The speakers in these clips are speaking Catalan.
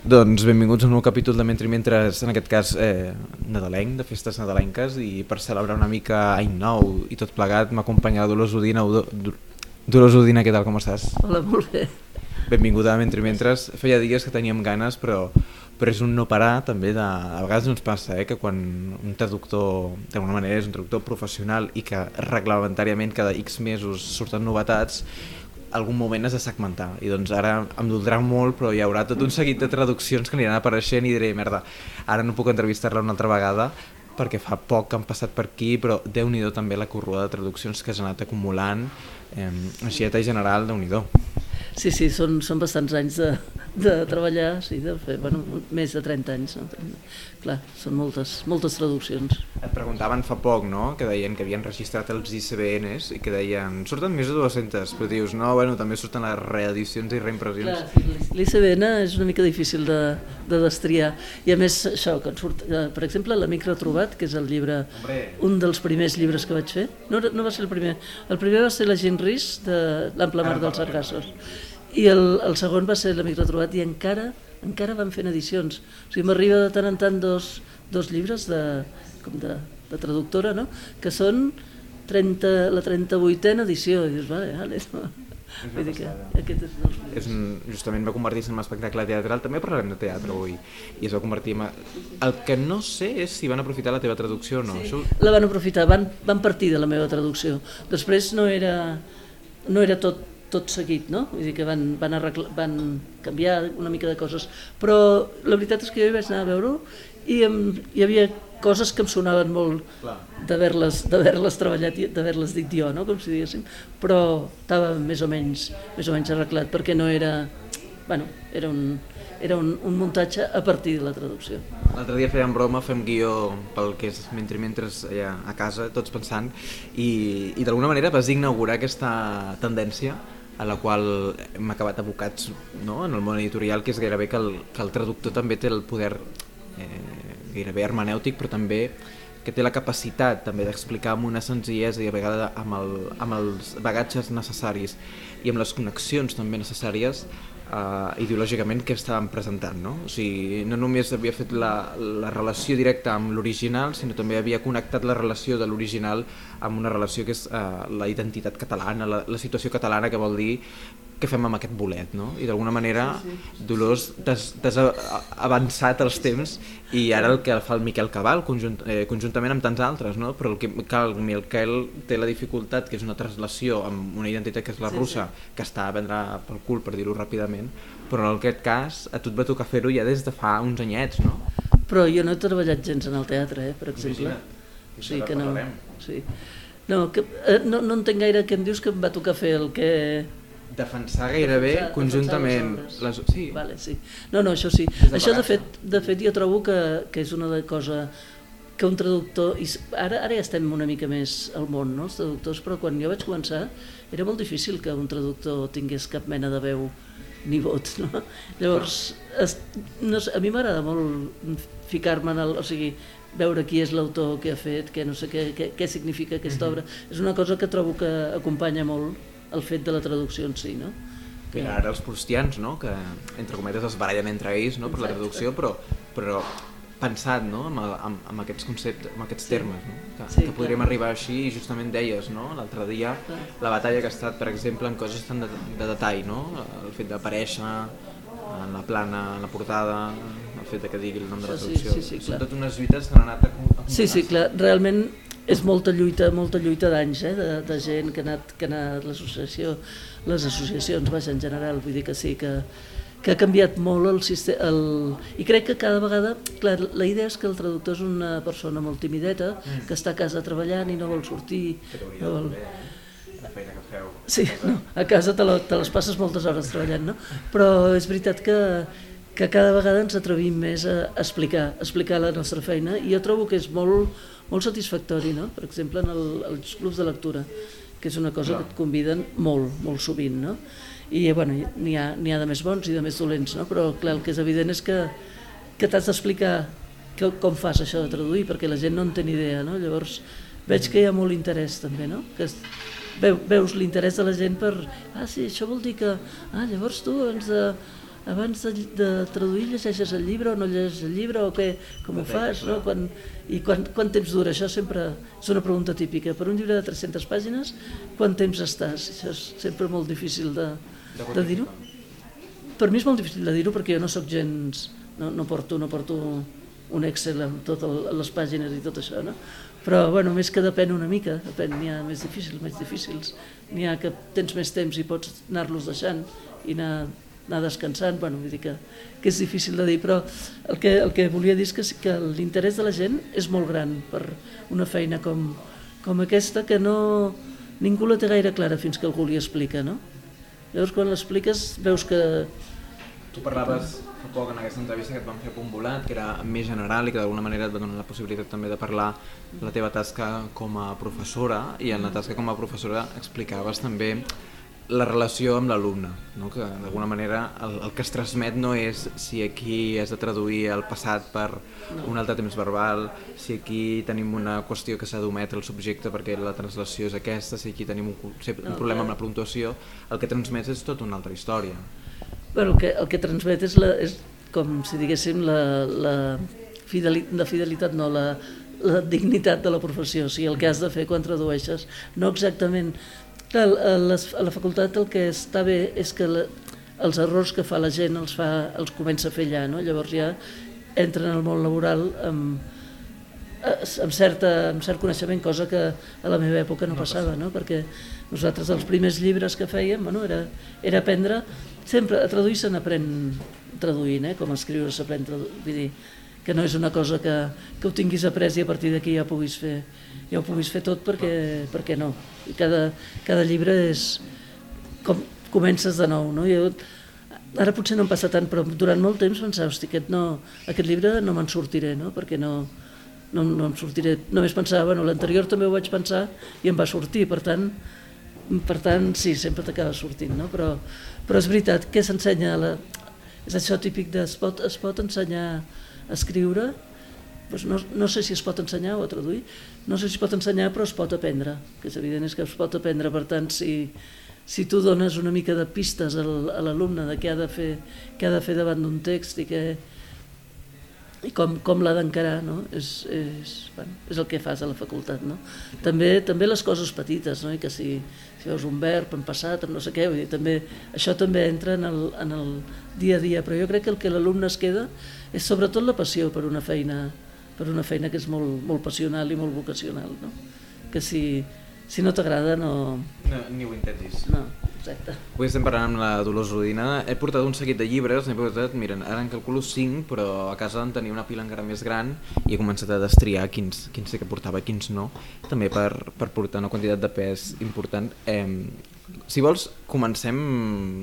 Doncs benvinguts a un nou capítol de Mentre i Mentres, en aquest cas eh, nadalenc, de festes nadalenques, i per celebrar una mica any nou i tot plegat m'acompanya Dolors Udina. Do, Do, Dolors Udina, què tal, com estàs? Hola, molt bé. Benvinguda a Mentre i Mentres. Feia dies que teníem ganes, però, però és un no parar també de... A vegades ens passa eh, que quan un traductor, d'alguna manera, és un traductor professional i que reglamentàriament cada X mesos surten novetats, algun moment has de segmentar. I doncs ara em doldrà molt però hi haurà tot un seguit de traduccions que aniran apareixent i diré, merda, ara no puc entrevistar-la una altra vegada perquè fa poc que han passat per aquí però déu nhi també la corrua de traduccions que has anat acumulant eh, així a general, déu nhi Sí, sí, són, són bastants anys de, de treballar, sí, de fer, bueno, més de 30 anys. No? Clar, són moltes, moltes traduccions. Et preguntaven fa poc, no?, que deien que havien registrat els ICBNs i que deien, surten més de 200, però dius, no, bueno, també surten les reedicions i reimpressions. L'ICBN és una mica difícil de, de destriar. I a més, això, que surt, eh, per exemple, l'Amic Retrobat, que és el llibre, Hombre. un dels primers llibres que vaig fer, no, no va ser el primer, el primer va ser La gent ris de l'Ample Mar dels Sargassos i el, el segon va ser l'Amic Retrobat i encara encara van fent edicions. O sigui, m'arriba de tant en tant dos, dos llibres de, com de, de traductora, no? que són 30, la 38a edició. I dius, vale, vale, no. Vull dir que aquest és, dels és un, justament va convertir-se en un espectacle teatral, també parlarem de teatre avui, i es va convertir en... El que no sé és si van aprofitar la teva traducció o no. Sí, Això... la van aprofitar, van, van partir de la meva traducció. Després no era, no era tot tot seguit, no? Vull dir que van, van, arreglar, van canviar una mica de coses, però la veritat és que jo hi vaig anar a veure i em, hi havia coses que em sonaven molt d'haver-les treballat i d'haver-les dit jo, no? com si diguéssim, però estava més o menys, més o menys arreglat perquè no era, bueno, era un, era un, un muntatge a partir de la traducció. L'altre dia fèiem broma, fem guió pel que és mentre mentre allà a casa, tots pensant, i, i d'alguna manera vas inaugurar aquesta tendència a la qual hem acabat abocats no? en el món editorial, que és gairebé que el, que el traductor també té el poder eh, gairebé hermenèutic, però també que té la capacitat també d'explicar amb una senzillesa i a vegades amb, el, amb els bagatges necessaris i amb les connexions també necessàries uh, ideològicament que estàvem presentant. No? O sigui, no només havia fet la, la relació directa amb l'original, sinó també havia connectat la relació de l'original amb una relació que és uh, la identitat catalana, la, la situació catalana, que vol dir què fem amb aquest bolet, no? I d'alguna manera, sí, sí. Dolors, t'has avançat els temps i ara el que fa el Miquel Cabal, conjunt, eh, conjuntament amb tants altres, no? Però el que cal, el Miquel té la dificultat, que és una translació amb una identitat que és la sí, russa, sí. que està a vendre pel cul, per dir-ho ràpidament, però en aquest cas a tu et va tocar fer-ho ja des de fa uns anyets, no? Però jo no he treballat gens en el teatre, eh, per exemple. O sigui que no... Sí. No, que, eh, no, no entenc gaire què em dius que em va tocar fer el que defensar gairebé defensar, conjuntament defensar les, sí. Vale, sí. No, no, això sí. De això de fet, de fet jo trobo que, que és una de cosa que un traductor, i ara, ara ja estem una mica més al món, no, els traductors, però quan jo vaig començar era molt difícil que un traductor tingués cap mena de veu ni vot, no? Llavors, es, no sé, a mi m'agrada molt ficar-me en el... O sigui, veure qui és l'autor, què ha fet, què, no sé, què, què, què significa aquesta mm -hmm. obra. És una cosa que trobo que acompanya molt el fet de la traducció en si, no? Que... Ara els prustians, no? que entre cometes es barallen entre ells no? per la traducció, però, però pensat no? amb, amb, amb aquests conceptes, amb aquests termes, no? que, sí, que podríem clar. arribar així i justament deies no? l'altre dia clar. la batalla que ha estat, per exemple, en coses tan de, de detall, no? el fet d'aparèixer en la plana, en la portada, el fet de que digui el nom de la traducció. Sí, sí, sí, Són totes unes lluites que han anat acumulant. Sí, sí, clar, realment és molta lluita, molta lluita d'anys, eh, de, de gent que ha anat, que ha anat l'associació, les associacions, vaja, en general, vull dir que sí, que, que ha canviat molt el sistema, el... i crec que cada vegada, clar, la idea és que el traductor és una persona molt timideta, mm. que està a casa treballant i no vol sortir, no vol... La feina que feu. Sí, no, a casa te, la, te les passes moltes hores treballant, no? Però és veritat que, que cada vegada ens atrevim més a explicar, a explicar la nostra feina i jo trobo que és molt, molt satisfactori, no? per exemple, en el, els clubs de lectura, que és una cosa que et conviden molt, molt sovint, no? I bueno, n'hi ha, ha de més bons i de més dolents, no? però clar, el que és evident és que, que t'has d'explicar com fas això de traduir, perquè la gent no en té ni idea, no? llavors veig que hi ha molt interès també, no? que veus l'interès de la gent per, ah sí, això vol dir que, ah llavors tu ens de, abans de, de traduir llegeixes el llibre o no llegeixes el llibre o què, com ho fas, no? Quan, i quan, quant temps dura? Això sempre és una pregunta típica. Per un llibre de 300 pàgines, quant temps estàs? Això és sempre molt difícil de, de dir-ho. Per mi és molt difícil de dir-ho perquè jo no sóc gens... No, no, porto, no porto un Excel amb totes les pàgines i tot això, no? Però, bueno, més que depèn una mica, depèn, n'hi ha més difícils, més difícils, n'hi ha que tens més temps i pots anar-los deixant i anar anar descansant, bueno, vull dir que, que és difícil de dir, però el que, el que volia dir és que, que l'interès de la gent és molt gran per una feina com, com aquesta que no, ningú la té gaire clara fins que algú li explica, no? Llavors quan l'expliques veus que... Tu parlaves fa poc en aquesta entrevista que et van fer a Volat, que era més general i que d'alguna manera et va donar la possibilitat també de parlar la teva tasca com a professora i en la tasca com a professora explicaves també la relació amb l'alumne, no? que d'alguna manera el, el que es transmet no és si aquí has de traduir el passat per un altre temps verbal, si aquí tenim una qüestió que s'ha d'ometre el subjecte perquè la translació és aquesta, si aquí tenim un, un problema amb la puntuació, el que transmets és tota una altra història. Bueno, el, que, el que transmet és, la, és com si diguéssim la, la, fidelitat, la fidelitat, no, la, la dignitat de la professió, o sigui, el que has de fer quan tradueixes, no exactament Clar, a, les, a la facultat el que està bé és que la, els errors que fa la gent els, fa, els comença a fer allà, no? llavors ja entren al món laboral amb, amb, certa, amb cert coneixement, cosa que a la meva època no, no passava, no? perquè nosaltres els primers llibres que fèiem bueno, era, era aprendre, sempre a traduir se n'aprèn traduint, eh? com a escriure s'aprèn traduint, vull dir, que no és una cosa que, que ho tinguis après i a partir d'aquí ja puguis fer ja ho puguis fer tot perquè, perquè no. I cada, cada llibre és com comences de nou. No? Jo, ara potser no em passa tant, però durant molt temps pensava, hosti, aquest, no, aquest llibre no me'n sortiré, no? perquè no, no, no em sortiré. Només pensava, bueno, l'anterior també ho vaig pensar i em va sortir, per tant, per tant sí, sempre t'acaba sortint, no? però, però és veritat que s'ensenya, la... és això típic de es pot, es pot ensenyar a escriure, doncs no, no sé si es pot ensenyar o traduir, no sé si es pot ensenyar però es pot aprendre, que és evident és que es pot aprendre, per tant si, si tu dones una mica de pistes a l'alumne de què ha de fer, què ha de fer davant d'un text i, què, i com, com l'ha d'encarar, no? és, és, bueno, és el que fas a la facultat. No? També, també les coses petites, no? I que si, si veus un verb en passat, en no sé què, vull dir, també, això també entra en el, en el dia a dia, però jo crec que el que l'alumne es queda és sobretot la passió per una feina, per una feina que és molt, molt passional i molt vocacional, no? que si, si no t'agrada no... no... Ni ho intentis. No, exacte. Avui estem parlant amb la Dolors Rodina. He portat un seguit de llibres, n'he portat, miren, ara en calculo 5, però a casa en tenia una pila encara més gran i he començat a destriar quins, quins sé que portava i quins no, també per, per portar una quantitat de pes important. Eh, si vols, comencem...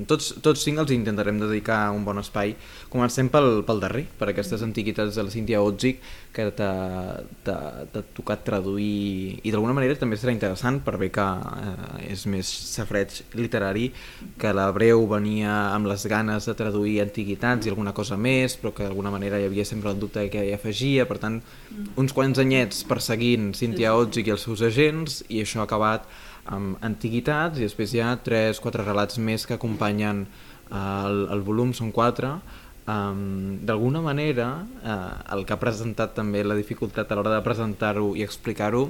Tots, tots cinc els intentarem dedicar un bon espai. Comencem pel, pel darrer, per aquestes antiguitats de la Cíntia Otzik, que t'ha tocat traduir... I d'alguna manera també serà interessant, per bé que eh, és més safreig literari, que la Breu venia amb les ganes de traduir antiguitats i alguna cosa més, però que d'alguna manera hi havia sempre el dubte què hi afegia. Per tant, uns quants anyets perseguint Cíntia Otzik i els seus agents, i això ha acabat amb antiguitats i després hi ha 3-4 relats més que acompanyen eh, el, el volum, són 4 um, d'alguna manera eh, el que ha presentat també la dificultat a l'hora de presentar-ho i explicar-ho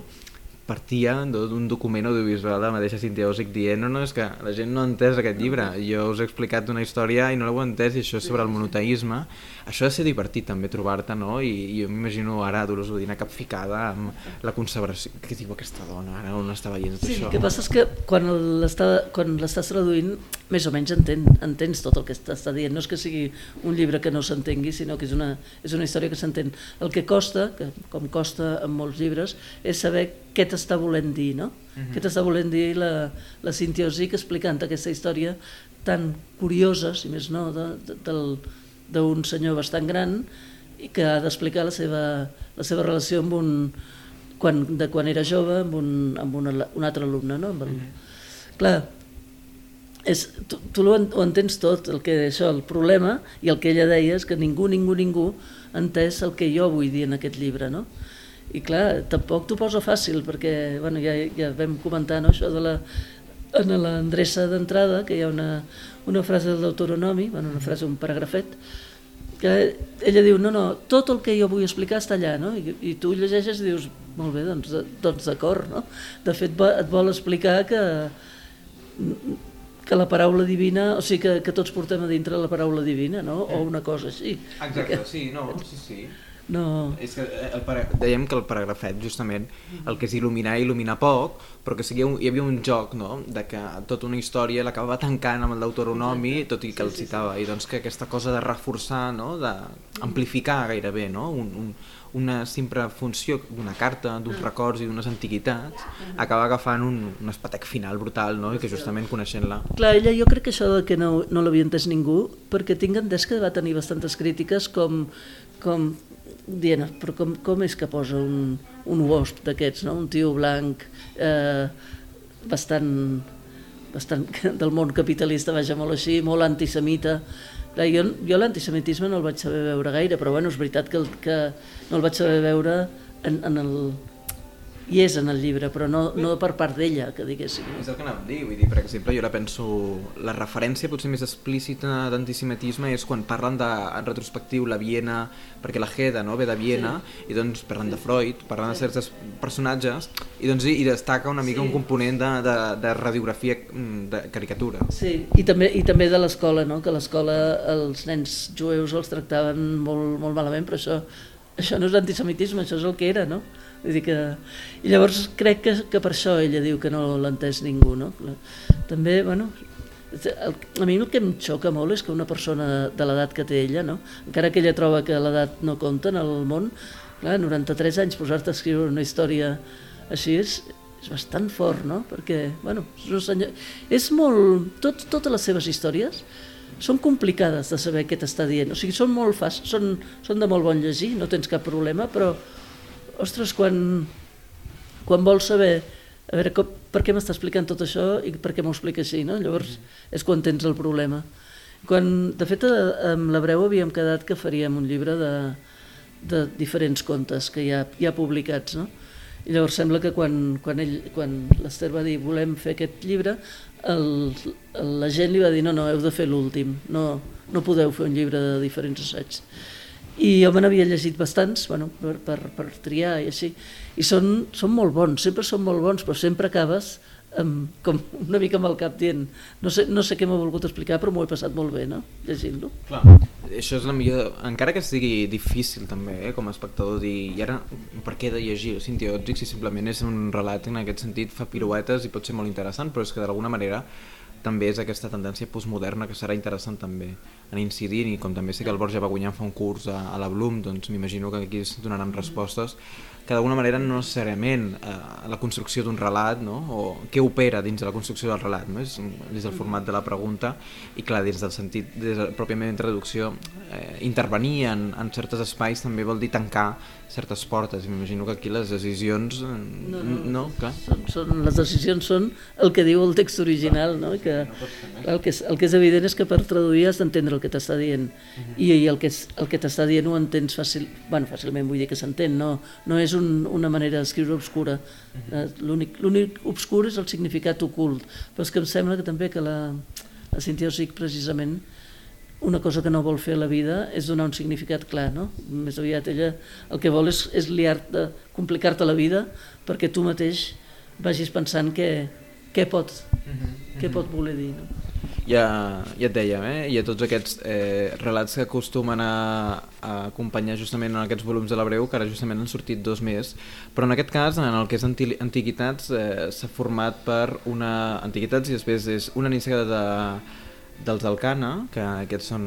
partia d'un document audiovisual de la mateixa Cintia Osic dient no, no, és que la gent no ha entès aquest llibre jo us he explicat una història i no l'heu entès i això és sobre el monoteisme això ha de ser divertit també trobar-te, no? I, i jo m'imagino ara Dolors Udina capficada amb la conservació. Què diu aquesta dona ara on està veient tot sí, això? el que passa és que quan l'estàs traduint més o menys entén, entens tot el que està dient. No és que sigui un llibre que no s'entengui, sinó que és una, és una història que s'entén. El que costa, que com costa en molts llibres, és saber què t'està volent dir, no? Uh -huh. Què t'està volent dir la, la Cintia Osic explicant aquesta història tan curiosa, si més no, de, de, del, d'un senyor bastant gran i que ha d'explicar la, seva, la seva relació amb un, quan, de quan era jove amb un, amb un, un altre alumne. No? Amb el, mm -hmm. Clar, és, tu, tu ho, ho entens tot, el que això, el problema, i el que ella deia és que ningú, ningú, ningú entès el que jo vull dir en aquest llibre, no? I clar, tampoc t'ho posa fàcil, perquè bueno, ja, ja vam comentar no, això de la, en l'endreça d'entrada, que hi ha una, una frase de l'autonomi, bueno, una frase, un paragrafet, que ella diu, no, no, tot el que jo vull explicar està allà, no? I, i tu llegeixes i dius, molt bé, doncs, doncs d'acord, no? De fet, et vol explicar que que la paraula divina, o sigui, que, que tots portem a dintre la paraula divina, no? O una cosa així. Exacte, sí, no, sí, sí. No. És que eh, el para... dèiem que el paragrafet, justament, el que és il·luminar, il·luminar poc, però que sigui un, hi havia un joc, no?, de que tota una història l'acabava tancant amb el d'autoronomi, tot i que sí, el citava, sí, sí. i doncs que aquesta cosa de reforçar, no?, d'amplificar gairebé, no?, un, un, una simple funció d'una carta, d'uns ah. records i d'unes antiguitats, acaba agafant un, un espatec final brutal, no?, i que justament coneixent-la... Clar, ella jo crec que això de que no, no l'havia entès ningú, perquè tinc entès que va tenir bastantes crítiques com, com dient, però com, com és que posa un, un wasp d'aquests, no? un tio blanc eh, bastant, bastant del món capitalista, vaja, molt així, molt antisemita. Clar, jo jo l'antisemitisme no el vaig saber veure gaire, però bueno, és veritat que, el, que no el vaig saber veure en, en el, i és en el llibre, però no, no per part d'ella, que diguéssim. És el que anava a dir, vull dir, per exemple, jo ara penso, la referència potser més explícita d'antisemitisme és quan parlen de, en retrospectiu, la Viena, perquè la Heda no, ve de Viena, sí. i doncs parlen de Freud, parlen sí. de certs personatges, i doncs i, i destaca una mica sí. un component de, de, de radiografia mm, de caricatura. Sí, i també, i també de l'escola, no? que l'escola els nens jueus els tractaven molt, molt malament, però això, això no és antisemitisme, això és el que era, no? Vull dir que... I llavors crec que, que per això ella diu que no l'ha entès ningú, no? També, bueno, a mi el que em xoca molt és que una persona de l'edat que té ella, no? encara que ella troba que l'edat no compta en el món, clar, 93 anys posar-te a escriure una història així és, és bastant fort, no? Perquè, bueno, és, un senyor... és molt... Tot, totes les seves històries són complicades de saber què t'està dient, o sigui, són molt fàcils, són, són de molt bon llegir, no tens cap problema, però ostres, quan, quan vols saber a veure, com, per què m'està explicant tot això i per què m'ho explica així, no? Llavors és quan tens el problema. Quan, de fet, amb l'Abreu havíem quedat que faríem un llibre de, de diferents contes que hi ha, hi ha publicats, no? I llavors sembla que quan, quan, ell, quan l'Ester va dir volem fer aquest llibre, el, la gent li va dir no, no, heu de fer l'últim, no, no podeu fer un llibre de diferents assaigs i jo me n'havia llegit bastants bueno, per, per, per triar i així. I són, són molt bons, sempre són molt bons però sempre acabes amb, com una mica amb el cap dient no sé, no sé què m'ha volgut explicar però m'ho he passat molt bé no? llegint-lo. Clar, això és la millor, encara que sigui difícil també eh, com a espectador dir i ara per què he de llegir? Cintia Òtzic si simplement és un relat en aquest sentit fa piruetes i pot ser molt interessant però és que d'alguna manera també és aquesta tendència postmoderna que serà interessant també en incidir i com també sé que el Borja va guanyar fa un curs a, a la Bloom doncs m'imagino que aquí es donaran respostes que d'alguna manera no necessàriament eh, la construcció d'un relat no? o què opera dins de la construcció del relat no? és, és el format de la pregunta i clar, dins del sentit, des de, pròpiament d'introducció eh, intervenir en, en certs espais també vol dir tancar certes portes i m'imagino que aquí les decisions eh, no, no, no clar. Són, són, les decisions són el que diu el text original no? Que, el, que és, el que és evident és que per traduir has d'entendre el que t'està dient uh -huh. I, i el que, el que t'està dient ho entens fàcil, bueno, fàcilment vull dir que s'entén no, no és un, una manera d'escriure obscura. Uh -huh. L'únic obscur és el significat ocult, però és que em sembla que també que la, la Cintia Osic precisament una cosa que no vol fer a la vida és donar un significat clar, no? Més aviat ella el que vol és, és liar-te, complicar-te la vida perquè tu mateix vagis pensant què, què, pot, uh -huh. què pot voler dir, no? Ja, ja et dèiem, eh? hi ha tots aquests eh, relats que acostumen a, a acompanyar justament en aquests volums de la Breu, que ara justament han sortit dos més, però en aquest cas, en el que és anti Antiguitats, eh, s'ha format per una... Antiguitats i després és una iniciativa de dels Alcana, que aquests són...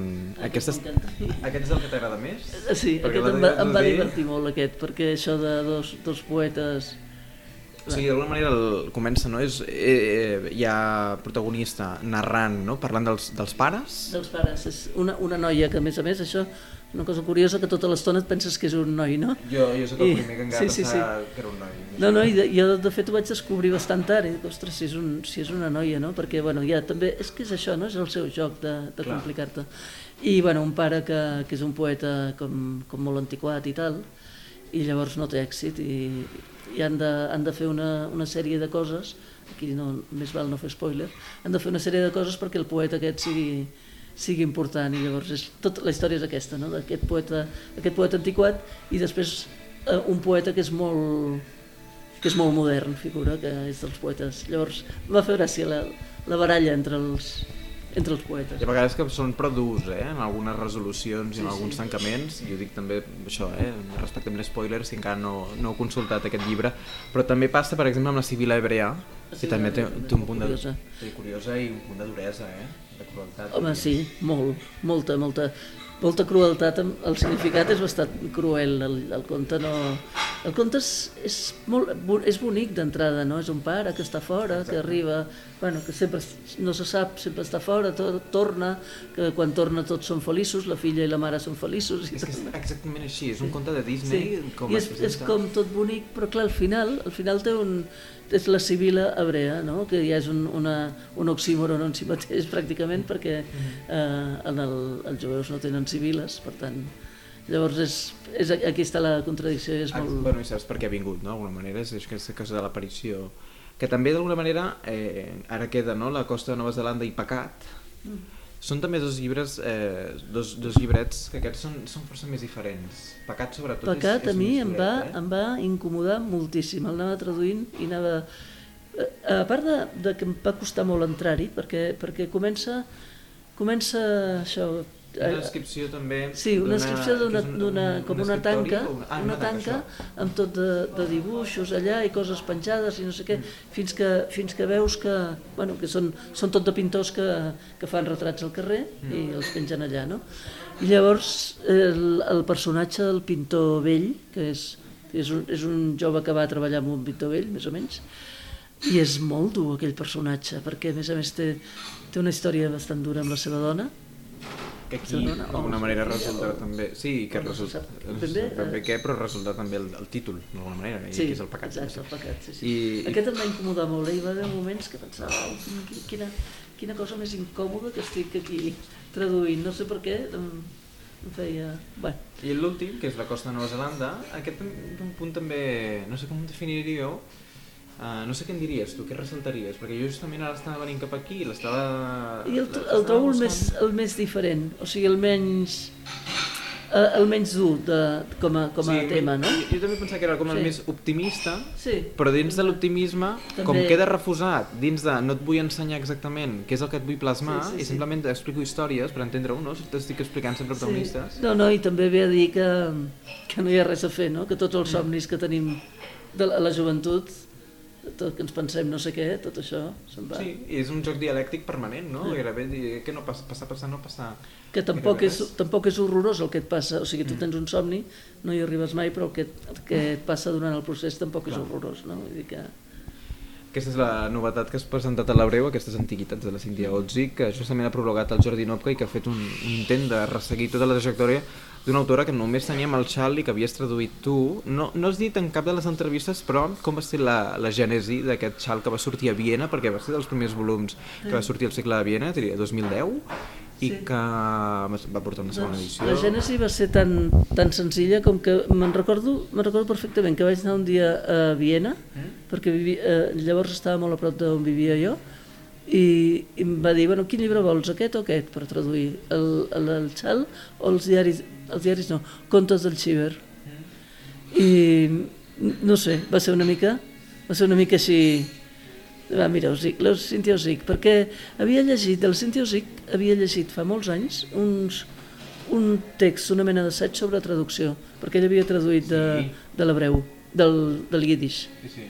Aquestes, aquest és el que t'agrada més? Sí, aquest em va, em va divertir molt aquest, perquè això de dos, dos poetes o sigui, d'alguna manera el, comença, no? És, eh, eh, hi ha protagonista narrant, no? Parlant dels, dels pares. Dels pares. És una, una noia que, a més a més, això una cosa curiosa que tota l'estona et penses que és un noi, no? Jo, jo sóc el I, primer que encara sí, sí, sí. que era un noi. No, no, i de, jo de fet ho vaig descobrir bastant tard, i dic, ostres, si és, un, si és una noia, no? Perquè, bueno, ja també, és que és això, no? És el seu joc de, de complicar-te. I, bueno, un pare que, que és un poeta com, com molt antiquat i tal, i llavors no té èxit i, i han de, han de fer una, una sèrie de coses, aquí no, més val no fer spoiler, han de fer una sèrie de coses perquè el poeta aquest sigui, sigui important i llavors és, tota la història és aquesta, no? d'aquest poeta, aquest poeta antiquat i després eh, un poeta que és molt que és molt modern, figura, que és dels poetes. Llavors, va fer gràcia la, la baralla entre els, entre els poetes. Hi ha vegades que són prou durs, eh? en algunes resolucions i en Sí, alguns sí. tancaments, i ho dic també això, eh? respecte amb l'espoiler, si encara no, no heu consultat aquest llibre, però també passa, per exemple, amb la Sibila Hebrea, que Sí, també té, té un punt de, curiosa. curiosa i un punt de duresa, eh? de crueltat. Home, sí, molt, molta, molta, molta crueltat. El significat és bastant cruel, el, el conte no... El conte és, és, molt, és bonic d'entrada, no? És un pare que està fora, que arriba, bueno, que sempre no se sap, sempre està fora, to, torna, que quan torna tots són feliços, la filla i la mare són feliços. I És que és exactament així, és un conte de Disney Sí, com i és, és com tot bonic, però clar, al final, al final té un, és la sibila hebrea, no? que ja és un, una, un oxímoron en si mateix pràcticament, perquè eh, en el, els jueus no tenen sibiles, per tant, llavors és, és, aquí està la contradicció, és Ah, molt... Bueno, i saps per què ha vingut, no? D'alguna manera, és aquesta cosa de l'aparició. Que també, d'alguna manera, eh, ara queda, no?, La costa de Nova Zelanda i Pecat. Mm. Són també dos llibres, eh, dos, dos llibrets que aquests són, són força més diferents. Pecat, sobretot, Pecat és, és a mi em va, eh? em va incomodar moltíssim, el anava traduint i anava... A part de, de que em va costar molt entrar-hi, perquè, perquè comença, comença això... Una eh, descripció també... Sí, una descripció d'una, un- com un una tanca, una, ah, una tanca amb tot de, de dibuixos allà i coses penjades i no sé què, fins que, fins que veus que, bueno, que són, són tot de pintors que, que fan retrats al carrer i els pengen allà, no? I llavors el, el personatge del pintor vell, que és, és, un, és un jove que va treballar amb un pintor vell, més o menys, i és molt dur aquell personatge, perquè a més a més té, té una història bastant dura amb la seva dona, Que aquí, d'alguna manera, o- resulta també... Sí, que resulta... sap No ben sé bé, ben bé eh, què, però resulta també el, el títol, d'alguna manera, i que és el pecat. Exacte, el pecat, sí, sí. I, Aquest em va incomodar molt, eh? hi va haver moments que pensava, "Au, qui- quina, quina cosa més incòmoda que estic aquí traduint, no sé per què, em, em feia... Bueno, I l'últim, que és la costa de Nova Zelanda, aquest un punt també, no sé com ho definiríeu, uh, no sé què en diries tu, què ressaltaries? Perquè jo justament ara estava venint cap aquí i l'estava... i el, el trobo el més, el més diferent, o sigui, el menys, eh, el menys dur de, com a, com a Sí, tema, no? Jo, jo també pensava que era com el Sí. més optimista, Sí, però dins de l'optimisme, com També- queda refusat, dins de no et vull ensenyar exactament què és el que et vull plasmar, Sí, sí, i sí. simplement explico històries per entendre-ho, no? T'estic explicant sempre protagonistes. Sí. No, no, i també ve a dir que, que no hi ha res a fer, no? que tots els somnis que tenim de la, la joventut, tot que ens pensem no sé què, tot això se'n va. Sí, és un joc dialèctic permanent, no? Sí. Gairebé dir que no passa, passar, passar, no passar. Que tampoc és, tampoc és horrorós el que et passa, o sigui, tu tens un somni, no hi arribes mai, però el que, el que et passa durant el procés tampoc és Clar. horrorós, no? Vull dir que... Aquesta és la novetat que has presentat a l'Abreu, aquestes antiguitats de la Cíntia Otzi, que justament ha prologat el Jordi Nopka i que ha fet un, un intent de resseguir tota la trajectòria d'una autora que només teníem el xal i que havies traduït tu. No, no has dit en cap de les entrevistes, però com va ser la, la gènesi d'aquest xal que va sortir a Viena, perquè va ser dels primers volums que va sortir al segle de Viena, diria 2010, i Sí. que va portar una segona Doncs edició. la gènesi va ser tan, tan senzilla com que me'n recordo, me'n recordo perfectament que vaig anar un dia a Viena, perquè vivi, eh, llavors estava molt a prop d'on vivia jo, i, i em va dir, bueno, quin llibre vols, aquest o aquest, per traduir? El, el, el xal o els diaris, els diaris no, contes del Xiver. I no sé, va ser una mica, va ser una mica així, va, mira, us dic, la Cintia us dic, perquè havia llegit, del Cintia us dic, havia llegit fa molts anys uns, un text, una mena d'assaig sobre traducció, perquè ell havia traduït de, Sí. de l'hebreu, del, del yiddish. Sí, sí.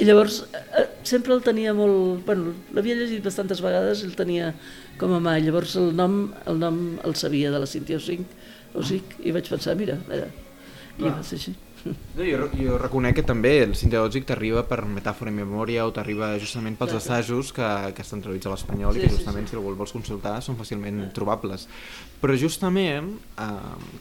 I llavors eh, sempre el tenia molt... Bueno, l'havia llegit bastantes vegades i el tenia com a mà. Llavors el nom el, nom el sabia de la Cintia Osic, Osic i vaig pensar, mira, mira. I va ser així. No, jo, jo reconec que també el sinteògic t'arriba per metàfora i memòria o t'arriba justament pels Clar, assajos que, que estan traduïts a l'espanyol Sí, i que sí, justament si algú el vols consultar són fàcilment trobables. Però justament eh,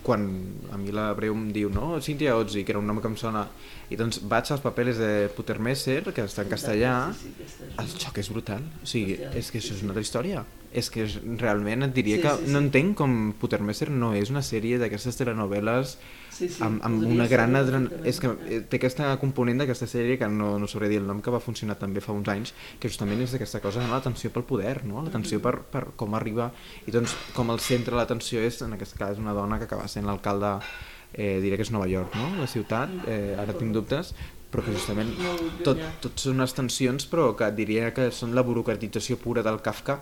quan a mi la Breu em diu no, Cintia Ozzi, que era un nom que em sona i doncs vaig als papeles de Putermesser que està en castellà Sí, sí, el xoc és brutal, o sigui, és que això és una altra història és que realment et diria Sí, que sí, sí. no entenc com Putermesser no és una sèrie d'aquestes telenovel·les Sí, sí, amb, amb una gran... adren... És que té aquesta component d'aquesta sèrie que no, no sabré dir el nom, que va funcionar també fa uns anys, que justament és d'aquesta cosa de l'atenció pel poder, no? l'atenció per, per com arriba, i doncs com el centre de l'atenció és, en aquest cas, una dona que acaba sent l'alcalde, eh, diré que és Nova York, no? la ciutat, eh, ara tinc dubtes, però que justament tot, tot són unes tensions però que diria que són la burocratització pura del Kafka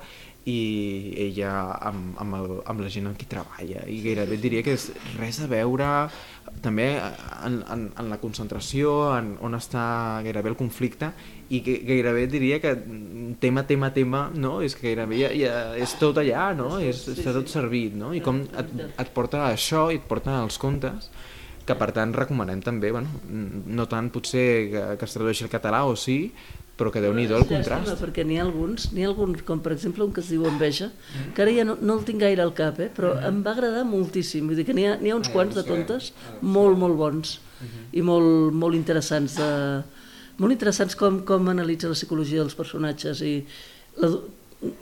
i ella amb, amb, el, amb la gent amb qui treballa i gairebé diria que és res a veure també en, en, en la concentració, en on està gairebé el conflicte i que gairebé diria que tema, tema, tema, no? és que gairebé ja, ja és tot allà, no? És, està tot servit, no? I com et, et porta a això i et porta als contes que per tant recomanem també, bueno, no tant potser que, que es tradueixi al català o sí, però que déu nhi el És llàstima, contrast. Perquè n'hi ha alguns, n'hi ha alguns, com per exemple un que es diu Enveja, que ara ja no, no el tinc gaire al cap, eh? però em va agradar moltíssim. Vull dir que n'hi ha, ha uns quants de contes molt, molt bons i molt, molt interessants de, molt interessants com, com analitza la psicologia dels personatges i la,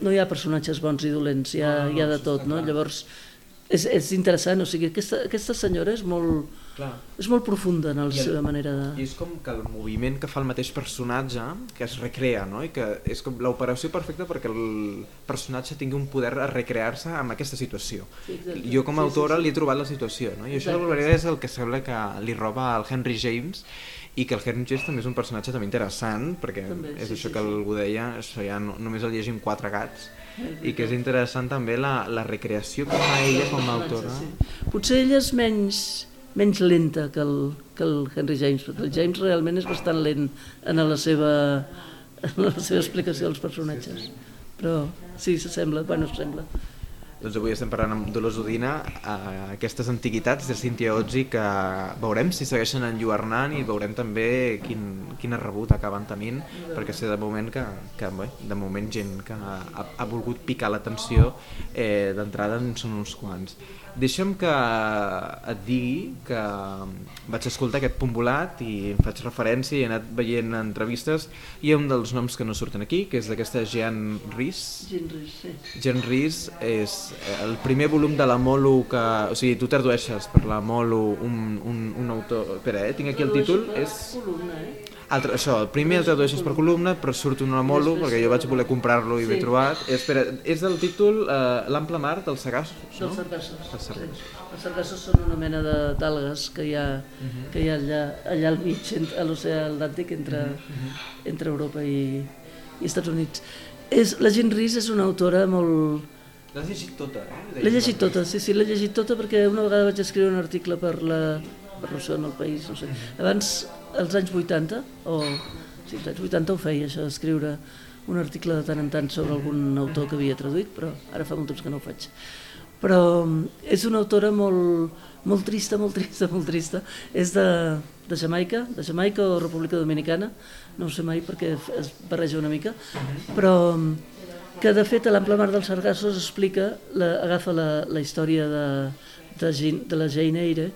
no hi ha personatges bons i dolents, hi ha, hi ha de tot, no? Llavors és, és interessant, o sigui, aquesta, aquesta senyora és molt, Clar. és molt profunda en la I el- seva manera de... I és com que el moviment que fa el mateix personatge, que es recrea, no? I que és com l'operació perfecta perquè el personatge tingui un poder a recrear-se amb aquesta situació. Sí, exacte. Jo com a Sí, sí, autora sí. li he trobat la situació, no? I això Exacte, d'alguna manera és el que sembla que li roba al Henry James i que el Henry James també és un personatge també interessant perquè També, és sí, això sí, que sí. algú deia, això ja no, només el llegim quatre gats i que és interessant també la, la recreació que fa ella com a autora. Potser ella és menys, menys lenta que el, que el Henry James, perquè el James realment és bastant lent en la seva, en la seva explicació dels personatges. Però sí, s'assembla, bueno, s'assembla. Doncs avui estem parlant amb Dolors Udina, a aquestes antiguitats de Cíntia Ozzi que veurem si segueixen enlluernant i veurem també quin, quina rebut acaben tenint, perquè sé de moment que, que bé, de moment gent que ha, ha volgut picar l'atenció eh, d'entrada en són uns quants. Deixa'm que et digui que vaig escoltar aquest punt volat i em faig referència i he anat veient entrevistes i un dels noms que no surten aquí, que és d'aquesta Jean Rhys, Ginris, sí. Jen Rhys és el primer volum de la Molo que... O sigui, tu tradueixes per la Molo un, un, un autor... Espera, eh? tinc aquí el títol. És... Columna, eh? Altre, això, el primer el tradueixes per columna, però surt una Molo, perquè jo vaig voler comprar-lo i Sí. l'he trobat. I, espera, és del títol eh, L'ample mar dels Sagassos, no? Dels sargassos. Els sargassos. Sí. Els sargassos són una mena de- d'algues que hi ha, que hi ha allà, allà al mig, a l'oceà Atlàntic, entre, entre Europa i, i Estats Units. És, la Jean Rhys és una autora molt, L'has llegit tota, eh? L'he llegit tota, sí, sí, l'he llegit tota perquè una vegada vaig escriure un article per la per l'Oceà en el País, no sé. Abans, als anys 80, o sí, als anys 80 ho feia, això, escriure un article de tant en tant sobre algun autor que havia traduït, però ara fa molt temps que no ho faig. Però mm, és una autora molt, molt trista, molt trista, molt trista. És de, de Jamaica, de Jamaica o República Dominicana, no ho sé mai perquè es barreja una mica, però mm, que de fet a l'Ample Mar dels Sargassos explica, la, agafa la, la història de, de, de la Jane Eyre,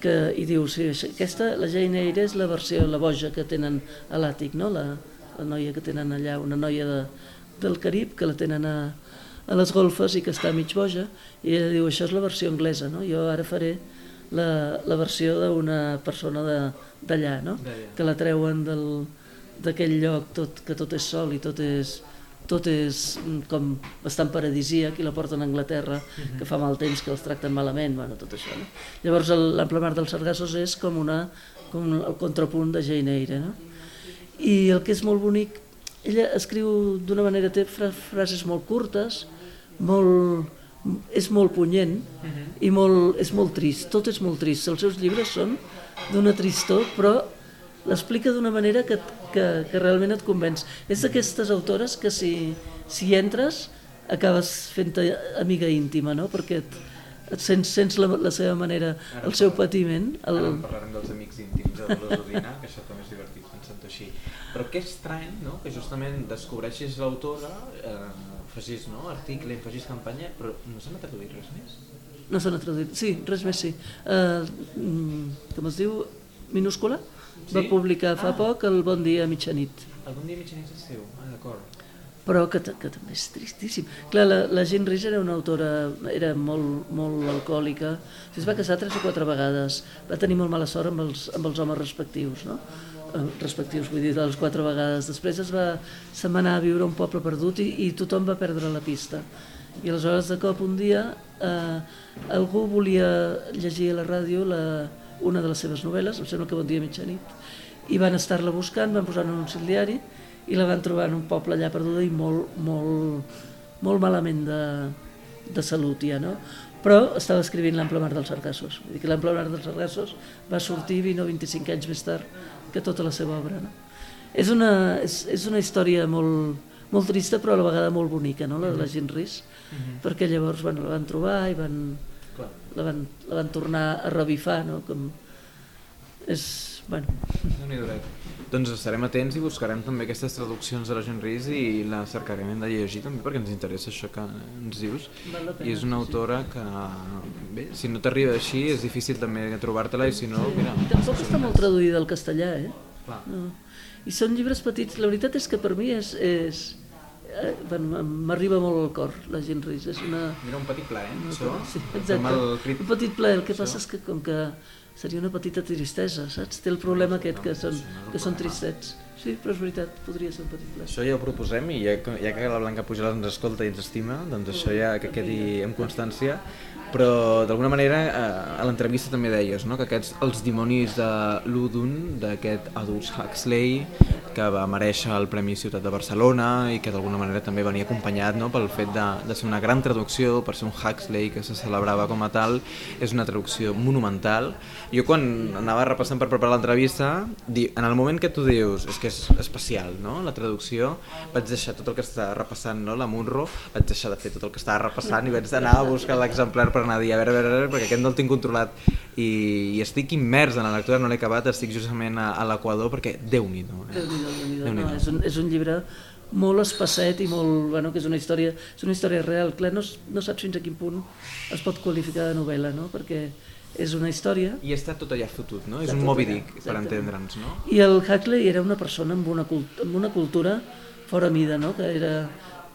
que, i diu, sí, això- aquesta, la Jane Eyre és la versió, la boja que tenen a l'àtic, no? la, la noia que tenen allà, una noia de, del Carib que la tenen a, a les golfes i que està mig boja, i ella diu, això és la versió anglesa, no? jo ara faré la, la versió d'una persona de- d'allà, no? Que la treuen del- d'aquell lloc tot, que tot és sol i tot és, tot és mm, com bastant paradisíac i la porten a Anglaterra, que fa mal temps que els tracten malament, bueno, tot això. No? Llavors l'ample mar dels Sargassos és com, una, com el contrapunt de Jane Eyre. No? I el que és molt bonic, ella escriu d'una manera, té fra frases molt curtes, molt, és molt punyent i molt, és molt trist, tot és molt trist. Els seus llibres són d'una tristor, però l'explica d'una manera que, que, que realment et convenç. És d'aquestes autores que si, si entres acabes fent-te amiga íntima, no? perquè et, et sents, sents la, la seva manera, el seu patiment. El... Ara en parlarem dels amics íntims de Dolors que això també és divertit pensant així. Però que estrany, no?, que justament descobreixis l'autora, eh, facis no, article, facis campanya, però no s'ha traduït res més. No se n'ha traduït. Sí, res més sí. Uh, com es diu? Minúscula? Va Sí? publicar fa Ah. poc el Bon dia a mitjanit. Algun dia mitjanit és seu? Ah, d'acord. però que, que també és tristíssim. Clar, la, la Jean Rhys era una autora, era molt, molt alcohòlica, es va casar tres o quatre vegades, va tenir molt mala sort amb els, amb els homes respectius, no? Eh, respectius, vull dir, de les quatre vegades. Després es va, se'n va anar a viure a un poble perdut i, i tothom va perdre la pista. I aleshores, de cop, un dia, eh, algú volia llegir a la ràdio la, una de les seves novel·les, em sembla que Bon dia mitjanit, i van estar-la buscant, van posar en un diari i la van trobar en un poble allà perduda i molt, molt, molt malament de, de salut ja, no? Però estava escrivint l'Ample Mar dels Sargassos. Vull dir que l'Ample Mar dels Sargassos va sortir 20 o 25 anys més tard que tota la seva obra, no? És una, és, és una història molt, molt trista però a la vegada molt bonica, no? la de la gent. Ris, mm -hmm. perquè llavors bueno, la van trobar i van, la van, la van tornar a revifar, no? Com, és, bueno... Doncs estarem atents i buscarem també aquestes traduccions de la gent Ries i la cercarem de llegir també perquè ens interessa això que ens dius. I és una autora que, bé, si no t'arriba així és difícil també trobar-te-la i si no, sí. mira... Tampoc està molt traduïda al castellà, eh? Clar. No. I són llibres petits. La veritat és que per mi és, és eh, bueno, m'arriba molt al cor la gent Ries. És una... Mira, un petit plaer, eh? Això? Sí, exacte. Crit... Un petit plaer. El que passa és que com que seria una petita tristesa, saps? Té el problema aquest que són, que són tristets. Sí, però és veritat, podria ser un petit plat. Això ja ho proposem i ja, ja que la Blanca Pujol ens escolta i ens estima, doncs això ja que quedi en constància però d'alguna manera eh, a l'entrevista també deies no? que aquests els dimonis de l'Udun d'aquest Aldous Huxley que va mereixer el Premi Ciutat de Barcelona i que d'alguna manera també venia acompanyat no? pel fet de, de ser una gran traducció per ser un Huxley que se celebrava com a tal és una traducció monumental jo quan anava repassant per preparar l'entrevista en el moment que tu dius és que és especial no? la traducció vaig deixar tot el que estava repassant no? la Munro vaig deixar de fer tot el que estava repassant i vaig anar a buscar l'exemplar per anar a dir, a veure, a veure, a veure perquè aquest no el tinc controlat i, i estic immers en la lectura, no l'he acabat, estic justament a, a l'Equador perquè Déu-n'hi-do. Eh? Déu Déu no, és, un, és un llibre molt espacet i molt, bueno, que és una història, és una història real. Clar, no, no saps fins a quin punt es pot qualificar de novel·la, no? perquè és una història... I està tot allà fotut, no? És un Moby Dick, per entendre'ns, no? I el Huxley era una persona amb una, cult amb una cultura fora mida, no? Que era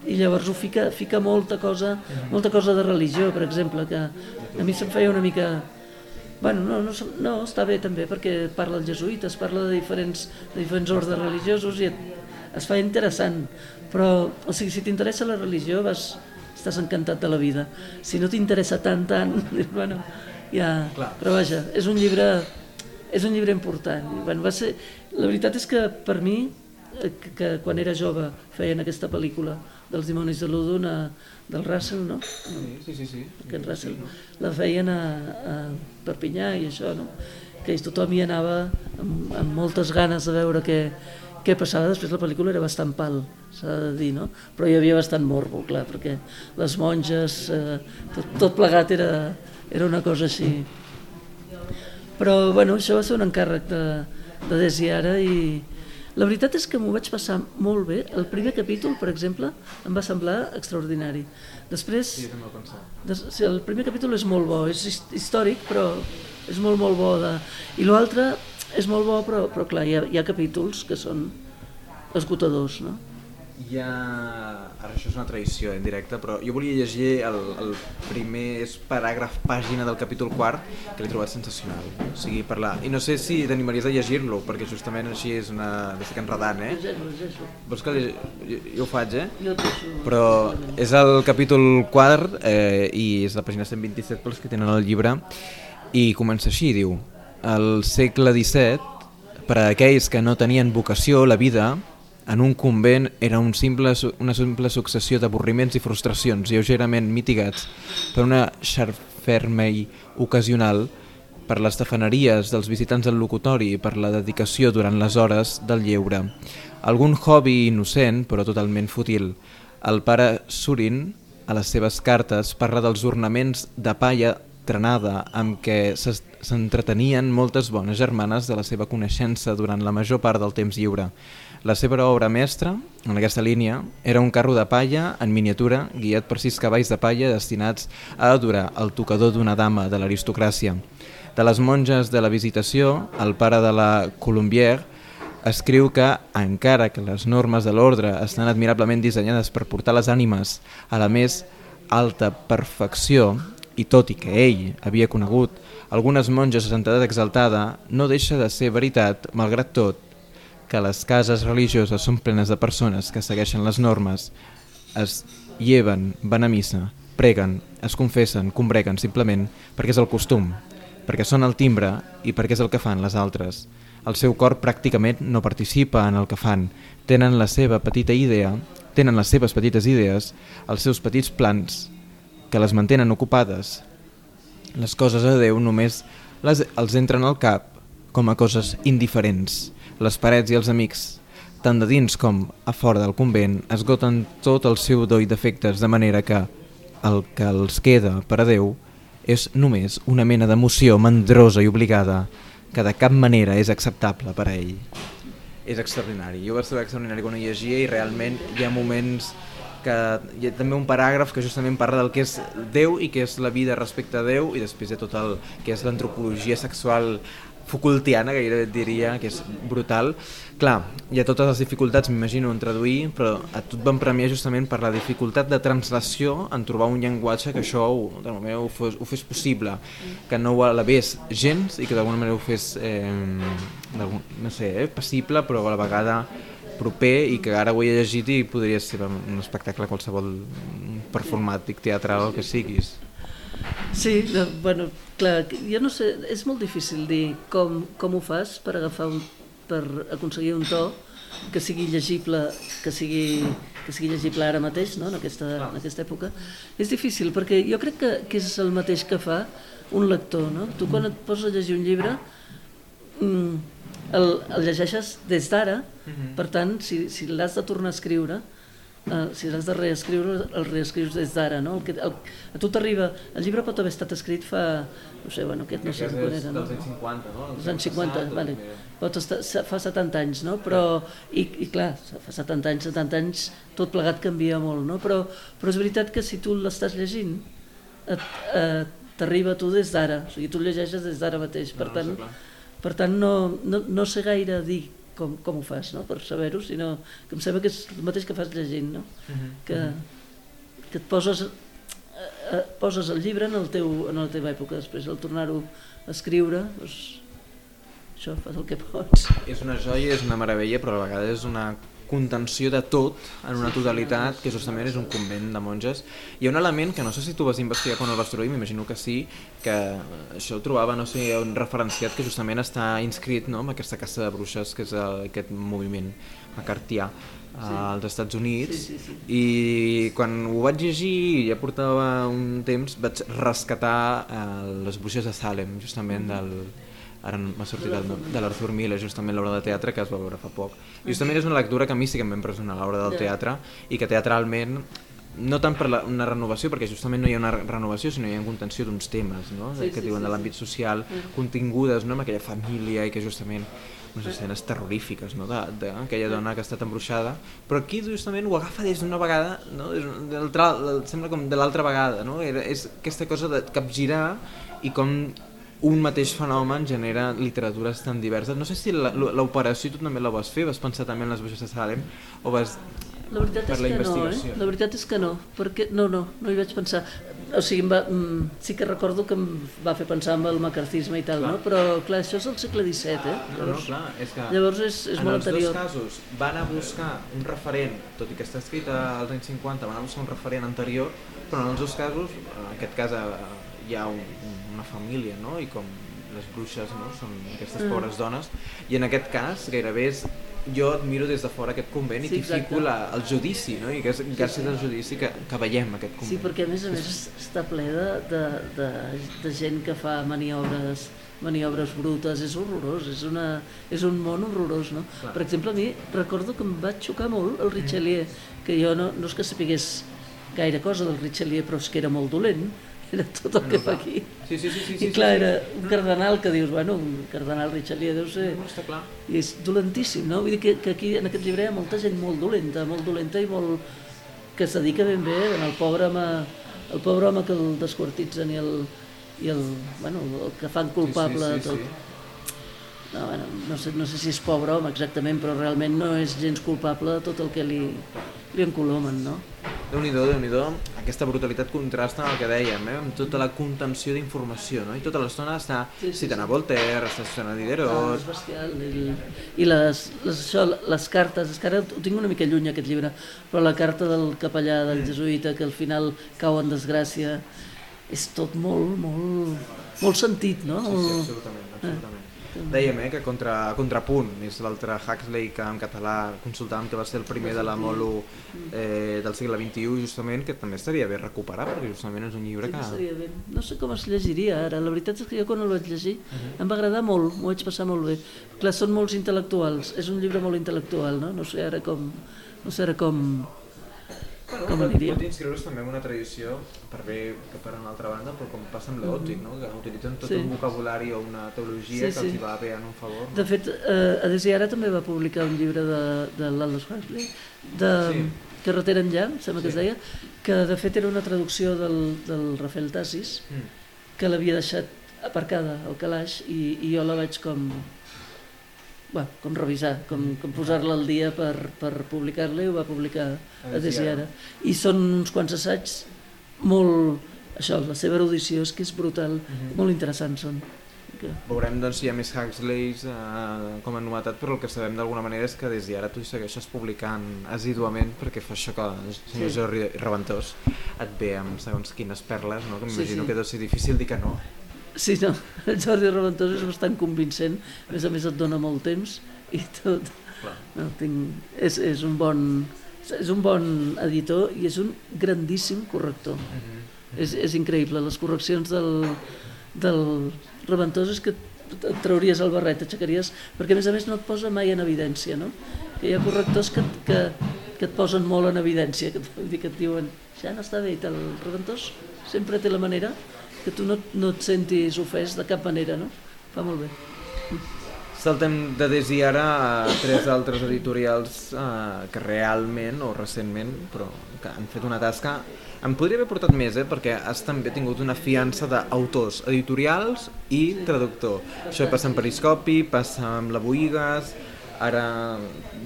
i llavors ho fica, fica molta cosa, molta cosa de religió, per exemple, que a mi se'm feia una mica... Bueno, no, no, no, està bé també perquè parla els jesuïtes, parla de diferents, de diferents ordres religiosos i et, es fa interessant, però o sigui, si t'interessa la religió vas, estàs encantat de la vida. Si no t'interessa tant, tant, bueno, ja... Però vaja, és un llibre, és un llibre important. Bueno, va ser, la veritat és que per mi, que, que quan era jove feien aquesta pel·lícula, dels dimonis de l'Udun del Russell, no? Sí, sí, sí. sí. Aquest Russell la feien a, a Perpinyà i això, no? Que tothom hi anava amb, amb moltes ganes de veure què, què passava. Després la pel·lícula era bastant pal, s'ha de dir, no? Però hi havia bastant morbo, clar, perquè les monges, eh, tot, tot plegat era, era una cosa així. Però, bueno, això va ser un encàrrec de, de Desiara i, la veritat és que m'ho vaig passar molt bé. El primer capítol, per exemple, em va semblar extraordinari. Després... Sí, des, el primer capítol és molt bo, és històric, però és molt, molt bo. De... I l'altre és molt bo, però, però clar, hi ha, hi ha capítols que són esgotadors, no? Hi ha... Ara això és una tradició en directe, però jo volia llegir el, el primer paràgraf pàgina del capítol quart, que l'he trobat sensacional. O sigui, parlar... I no sé si t'animaries a llegir-lo, perquè justament així és una... Estic enredant, eh? Vols que jo, jo ho faig, eh? Però és el capítol quart eh, i és la pàgina 127 pels que tenen el llibre i comença així, diu el segle XVII per a aquells que no tenien vocació, la vida, en un convent era un simple, una simple successió d'avorriments i frustracions lleugerament mitigats per una xarfermei ocasional per les tafaneries dels visitants del locutori i per la dedicació durant les hores del lleure. Algun hobby innocent, però totalment fútil. El pare Surin, a les seves cartes, parla dels ornaments de palla trenada amb què s'entretenien moltes bones germanes de la seva coneixença durant la major part del temps lliure. La seva obra mestra, en aquesta línia, era un carro de palla en miniatura guiat per sis cavalls de palla destinats a adorar el tocador d'una dama de l'aristocràcia. De les monges de la visitació, el pare de la Colombière escriu que, encara que les normes de l'ordre estan admirablement dissenyades per portar les ànimes a la més alta perfecció, i tot i que ell havia conegut algunes monges de santedat exaltada, no deixa de ser veritat, malgrat tot, que les cases religioses són plenes de persones que segueixen les normes, es lleven, van a missa, preguen, es confessen, combreguen simplement perquè és el costum, perquè són el timbre i perquè és el que fan les altres. El seu cor pràcticament no participa en el que fan, tenen la seva petita idea, tenen les seves petites idees, els seus petits plans, que les mantenen ocupades. Les coses de Déu només les, els entren al cap com a coses indiferents. Les parets i els amics, tant de dins com a fora del convent, esgoten tot el seu do i defectes de manera que el que els queda per a Déu és només una mena d'emoció mandrosa i obligada que de cap manera és acceptable per a ell. És extraordinari. Jo vaig trobar extraordinari quan ho llegia i realment hi ha moments que hi ha també un paràgraf que justament parla del que és Déu i que és la vida respecte a Déu i després ha tot el que és l'antropologia sexual Foucaultiana, gairebé diria, que és brutal. Clar, hi ha totes les dificultats, m'imagino, en traduir, però a tu et van premiar justament per la dificultat de translació en trobar un llenguatge que això ho, manera, ho, fos, ho fes possible, que no ho alabés gens i que d'alguna manera ho fes, eh, no sé, eh, passible, però a la vegada proper i que ara ho he llegit i podria ser un espectacle qualsevol performàtic, teatral, el que siguis. Sí, bueno, clar, jo no sé, és molt difícil dir com, com ho fas per agafar un, per aconseguir un to que sigui llegible, que sigui, que sigui llegible ara mateix, no? en, aquesta, en aquesta època. És difícil, perquè jo crec que, que és el mateix que fa un lector. No? Tu quan et poses a llegir un llibre, mm, el, el llegeixes des d'ara, -huh. per tant, si, si l'has de tornar a escriure, Uh, si l'has de reescriure, el reescrius des d'ara, no? El que, el, a tu t'arriba... El llibre pot haver estat escrit fa... No sé, bueno, aquest no sé quan era, no? Dels anys 50, no? Els anys 50, vale. Pot estar, fa 70 anys, no? Però, i, i clar, fa 70 anys, 70 anys, tot plegat canvia molt, no? Però, però és veritat que si tu l'estàs llegint, t'arriba a tu des d'ara, o sigui, tu el llegeixes des d'ara mateix, per no, tant, no per tant no, no, no sé gaire dir com, com ho fas no? per saber-ho, sinó que em sembla que és el mateix que fas llegint, no? Uh mhm, -huh. que, mhm. que et poses, eh, eh, poses el llibre en, el teu, en la teva època, després al tornar-ho a escriure, doncs, això fas el que pots. És una joia, és una meravella, però a la vegada és una contenció de tot en una totalitat, que justament és un convent de monges. Hi ha un element que no sé si tu vas investigar quan el vas trobar, m'imagino que sí, que això ho trobava, no sé, un referenciat que justament està inscrit no, en aquesta casa de bruixes, que és el, aquest moviment macartià sí. als Estats Units sí, sí, sí. i quan ho vaig llegir ja portava un temps vaig rescatar eh, les bruixes de Salem justament mm. del, ara m'ha sortit el nom, de l'Arthur Miller, justament l'obra de teatre que es va veure fa poc. Justament és una lectura que a mi sí que em va impressionar l'obra del teatre i que teatralment no tant per la, una renovació, perquè justament no hi ha una renovació, sinó hi ha contenció d'uns temes no? Sí, que sí, diuen sí, de l'àmbit social, sí. contingudes no? amb aquella família i que justament unes escenes terrorífiques no? d'aquella dona que ha estat embruixada, però aquí justament ho agafa des d'una vegada, no? des sembla com de l'altra vegada, no? Era, és aquesta cosa de capgirar i com un mateix fenomen genera literatures tan diverses. No sé si l'operació tu també la vas fer, vas pensar també en les bruixes de Salem o vas la veritat per és la que no, eh? La veritat és que no, perquè no, no, no hi vaig pensar. O sigui, va, mm, sí que recordo que em va fer pensar en el macartisme i tal, clar. no? Però clar, això és el segle XVII, eh? Llavors, no, no, clar, és que llavors és, és molt anterior. En els dos casos van a buscar un referent, tot i que està escrit als anys 50, van a buscar un referent anterior, però en els dos casos, en aquest cas hi ha un, família, no? I com les bruixes no? són aquestes mm. pobres dones, i en aquest cas gairebé és jo admiro des de fora aquest convent i sí, t'hi fico la, el judici, no? i que és gràcies al judici que, que veiem aquest convent. Sí, perquè a més a més està ple de, de, de, de gent que fa maniobres maniobres brutes, és horrorós, és, una, és un món horrorós, no? Clar. Per exemple, a mi recordo que em va xocar molt el Richelieu, que jo no, no és que sapigués gaire cosa del Richelieu, però és que era molt dolent, era tot el que fa aquí. Sí, sí, sí, sí, I clar, era un cardenal que dius, bueno, un cardenal Richelieu deu ser... No, està clar. I és dolentíssim, no? Vull dir que, que aquí en aquest llibre hi ha molta gent molt dolenta, molt dolenta i molt... que es dedica ben bé el pobre home, el pobre home que el desquartitzen i el, i el, bueno, el que fan culpable sí, sí, sí, tot. Sí. no, bueno, no, sé, no sé si és pobre home exactament, però realment no és gens culpable de tot el que li, li encolomen, no? Déu nhi déu aquesta brutalitat contrasta amb el que dèiem, eh? amb tota la contenció d'informació, no? i tota l'estona està sí, sí, citant sí. a Voltaire, està citant a Diderot... Ah, és bestial, i, i les, les, això, les cartes, és que ara ho tinc una mica lluny aquest llibre, però la carta del capellà del mm. jesuïta que al final cau en desgràcia, és tot molt, molt, molt sentit, no? Sí, sí, absolutament, absolutament. Eh dèiem eh, que contra, contrapunt és l'altre Huxley que en català consultàvem que va ser el primer de la Molo eh, del segle XXI justament que també estaria bé recuperar perquè justament és un llibre que... Sí. No sé com es llegiria ara, la veritat és que jo quan el vaig llegir uh -huh. em va agradar molt, m'ho vaig passar molt bé. Clar, són molts intel·lectuals, és un llibre molt intel·lectual, no? No sé ara com... No sé ara com Bueno, com pot, pot inscriure's també en una tradició, per bé que per una altra banda, però com passa amb mm -hmm. no? que utilitzen tot sí. un vocabulari o una teologia sí, que els va bé en un favor. No? De fet, eh, Adesiara també va publicar un llibre de, de l'Aldous Huxley, de sí. Carretera enllà, em sembla sí. que es deia, que de fet era una traducció del, del Rafael Tassis, mm. que l'havia deixat aparcada al calaix i, i jo la vaig com bueno, com revisar, com, com posar-la al dia per, per publicar-la i ho va publicar a Desiara. I són uns quants assaigs molt... Això, la seva erudició és que és brutal, uh mhm. -huh. molt interessants són. Que... Veurem doncs, si hi ha més Huxleys eh, com a novetat, però el que sabem d'alguna manera és que des d'ara tu hi segueixes publicant assiduament perquè fa això que el senyor sí. Jordi Reventós et ve amb segons quines perles, no? que m'imagino sí, sí. que deu ser difícil dir que no. Sí, no, el Jordi Reventós és bastant convincent, a més a més et dona molt temps i tot. No, tinc, és, és, un bon, és un bon editor i és un grandíssim corrector. Uh -huh. és, és increïble, les correccions del, del Reventós és que et trauries el barret, aixecaries, perquè a més a més no et posa mai en evidència, no? Que hi ha correctors que, que, que et posen molt en evidència, que, que et diuen, ja no està bé, i el Reventós sempre té la manera que tu no, no et sentis ofès de cap manera, no? Fa molt bé. Saltem de Desi ara a tres altres editorials eh, que realment, o recentment, però que han fet una tasca em podria haver portat més, eh, perquè has també tingut una fiança d'autors editorials i traductor. Això passa amb Periscopi, passa amb la Boigas, ara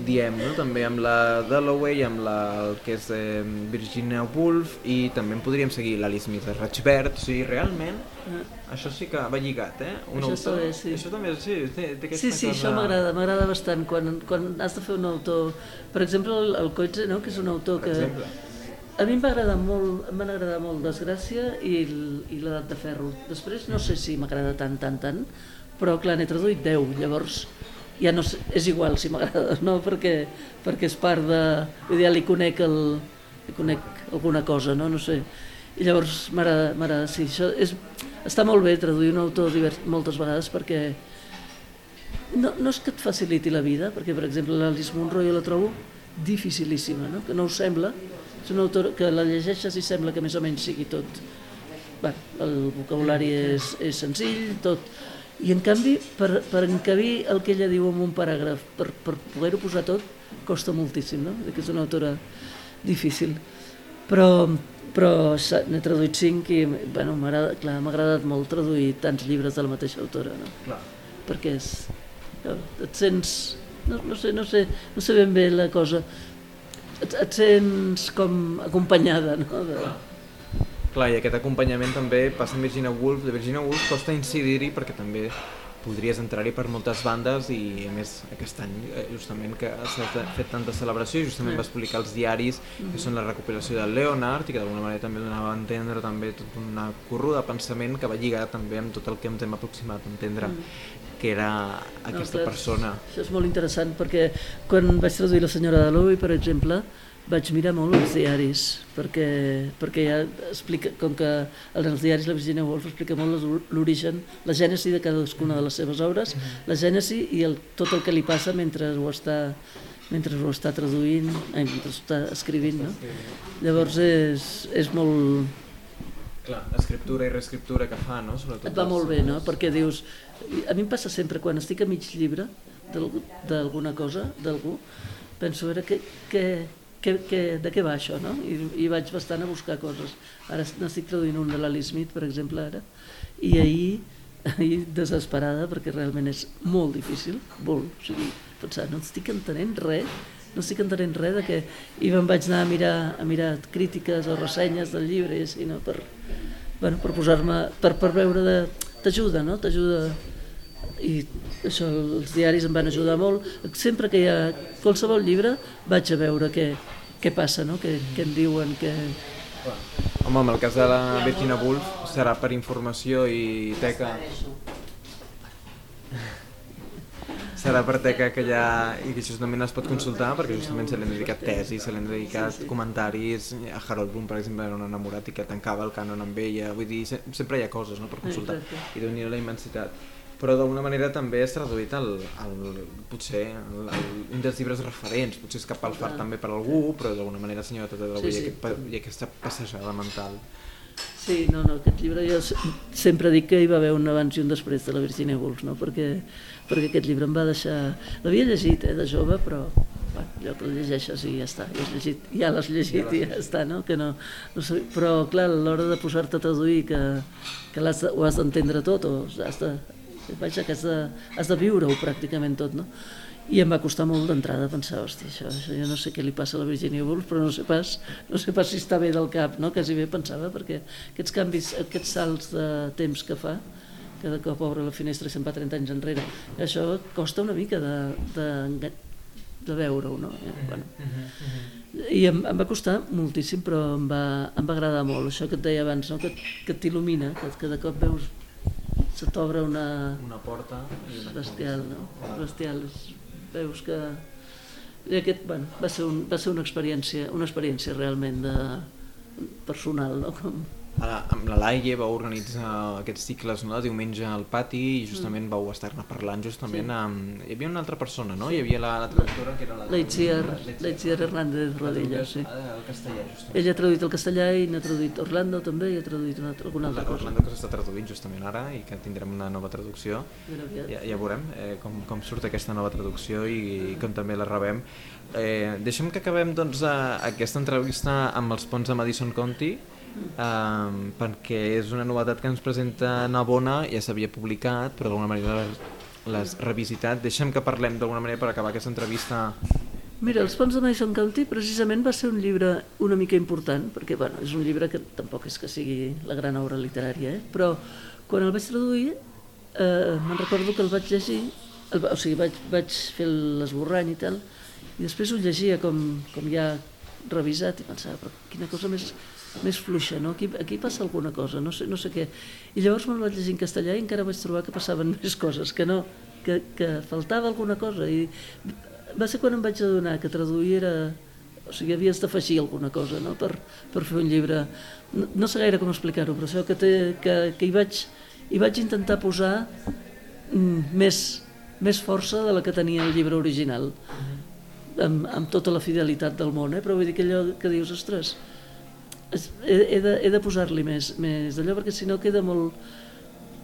diem no? també amb la Dalloway, amb la, el que és eh, Virginia Woolf i també en podríem seguir l'Alice Smith de Ratchbert, o sigui, realment ah. això sí que va lligat, eh? Un això autor, també, sí. Això també, sí, té, té sí, sí, cosa... això m'agrada, m'agrada bastant quan, quan has de fer un autor, per exemple el, el Coetze, no? que és un autor per que exemple. a mi em va agradar molt, em van agradar molt Desgràcia i, i l'edat de ferro. Després no sé si m'agrada tant, tant, tant, però clar, n'he traduït 10, llavors ja no és igual si m'agrada no, perquè, perquè és part de... Vull dir, ja li conec, el, li conec alguna cosa, no, no sé. I llavors m'agrada, sí, això és, està molt bé traduir un autor divers, moltes vegades perquè no, no és que et faciliti la vida, perquè per exemple l'Alice Munro jo la trobo dificilíssima, no? que no ho sembla, és un autor que la llegeixes i sembla que més o menys sigui tot, bueno, el vocabulari és, és senzill, tot, i en canvi, per, per encabir el que ella diu en un paràgraf, per, per poder-ho posar tot, costa moltíssim, no? Que és una autora difícil. Però, però n'he traduït cinc i bueno, m'ha agradat molt traduir tants llibres de la mateixa autora, no? Clar. Perquè és, et sents, no, no, sé, no, sé, no sé ben bé la cosa, et, et sents com acompanyada, no? De, Clar Clar, i aquest acompanyament també passa amb Virginia Woolf. De Virginia Woolf costa incidir-hi perquè també podries entrar-hi per moltes bandes i a més aquest any eh, justament que s'ha fet tanta celebració justament va explicar els diaris que mm-hmm. són la recuperació del Leonard i que d'alguna manera també donava a entendre també tot una corru de pensament que va lligar també amb tot el que ens hem aproximat a entendre mm. que era aquesta no, clar, persona. Això és molt interessant perquè quan vaig traduir la senyora Dalloway, per exemple, vaig mirar molt els diaris, perquè, perquè ja explica, com que en els diaris la Virginia Woolf explica molt l'origen, la gènesi de cadascuna de les seves obres, la gènesi i el, tot el que li passa mentre ho està, mentre ho està traduint, eh, mentre ho està escrivint. No? Llavors és, és molt... Clar, escriptura i reescriptura que fa, no? Sobretot Et va molt bé, no? Perquè dius... A mi em passa sempre, quan estic a mig llibre d'alguna cosa, d'algú, penso, a veure, què, què, que, que, de què va això, no? I, I vaig bastant a buscar coses. Ara n'estic traduint un de l'Ali Smith, per exemple, ara, i ahir i desesperada perquè realment és molt difícil, molt, o sigui, pensar, no estic entenent res, no estic entenent res de que... I me'n vaig anar a mirar, a mirar crítiques o ressenyes del llibre i així, no? per, bueno, per posar-me, per, per veure de... T'ajuda, no? T'ajuda i això, els diaris em van ajudar molt. Sempre que hi ha qualsevol llibre vaig a veure què, què passa, no? què, què en diuen, què, Home, en el cas de la Virginia Woolf serà per informació i teca. Serà per teca que ja i que justament es pot consultar perquè justament se li han dedicat tesis, se li han dedicat comentaris, a Harold Bloom per exemple era un enamorat i que tancava el cànon amb ella, vull dir, sempre hi ha coses no, per consultar i déu nhi la immensitat però d'alguna manera també és traduït el, el, potser el, el, un dels llibres referents, potser és cap al fart també per algú, però d'alguna manera senyora Tata de sí, sí. i, i aquesta passejada mental. Sí, no, no, aquest llibre jo sempre dic que hi va haver un abans i un després de la Virginia Woolf, no? perquè, perquè aquest llibre em va deixar... L'havia llegit eh, de jove, però bueno, allò que el llegeixes i ja està, ja, has llegit, ja l'has llegit i ja està, no? Que no, no sé, però clar, a l'hora de posar-te a traduir que, que has ho has d'entendre tot o has de, vaja, que has de, has de viure-ho pràcticament tot, no? I em va costar molt d'entrada pensar, hosti, això, això, jo no sé què li passa a la Virginia Woolf, però no sé pas, no sé pas si està bé del cap, no? Quasi bé pensava, perquè aquests canvis, aquests salts de temps que fa, que de cop obre la finestra i se'n va 30 anys enrere, això costa una mica de, de, de veure-ho, no? I, bueno, I em, em va costar moltíssim, però em va, em va agradar molt, això que et deia abans, no? que, que t'il·lumina, que, que de cop veus se t'obre una... Una porta i una bestial, no? Bestial. Veus que... I aquest, bueno, va ser, un, va ser una experiència, una experiència realment de, personal, no? Com, amb la Laie vau organitzar aquests cicles no, de diumenge al pati i justament mm. vau estar-ne parlant justament sí. amb... Hi havia una altra persona, no? Hi havia la, la traductora que era la... L'Aitziar Hernández Rodella, sí. El castellà, justament. Ella ha traduït el castellà i n'ha traduït Orlando també i ha traduït una, alguna altra cosa. Orlando que s'està traduint justament ara i que tindrem una nova traducció. Ja, ja veurem eh, com, com surt aquesta nova traducció i, i com també la rebem. Eh, deixem que acabem doncs, a, aquesta entrevista amb els ponts de Madison County um, perquè és una novetat que ens presenta Navona, ja s'havia publicat, però d'alguna manera l'has revisitat. Deixem que parlem d'alguna manera per acabar aquesta entrevista Mira, Els ponts de Madison County precisament va ser un llibre una mica important, perquè bueno, és un llibre que tampoc és que sigui la gran obra literària, eh? però quan el vaig traduir eh, me'n recordo que el vaig llegir, el, o sigui, vaig, vaig fer l'esborrany i tal, i després ho llegia com, com ja revisat i pensava, però quina cosa més més fluixa, no? Aquí, aquí passa alguna cosa, no sé, no sé què. I llavors me'l vaig llegir en castellà i encara vaig trobar que passaven més coses, que no, que, que faltava alguna cosa. I va ser quan em vaig adonar que traduir era... O sigui, havies d'afegir alguna cosa no? per, per fer un llibre. No, no sé gaire com explicar-ho, però això que, té, que, que hi, vaig, hi vaig intentar posar mm, més, més força de la que tenia el llibre original, amb, amb tota la fidelitat del món, eh? però vull dir que allò que dius, ostres, he, he de, he de posar-li més, més d'allò perquè si no queda molt...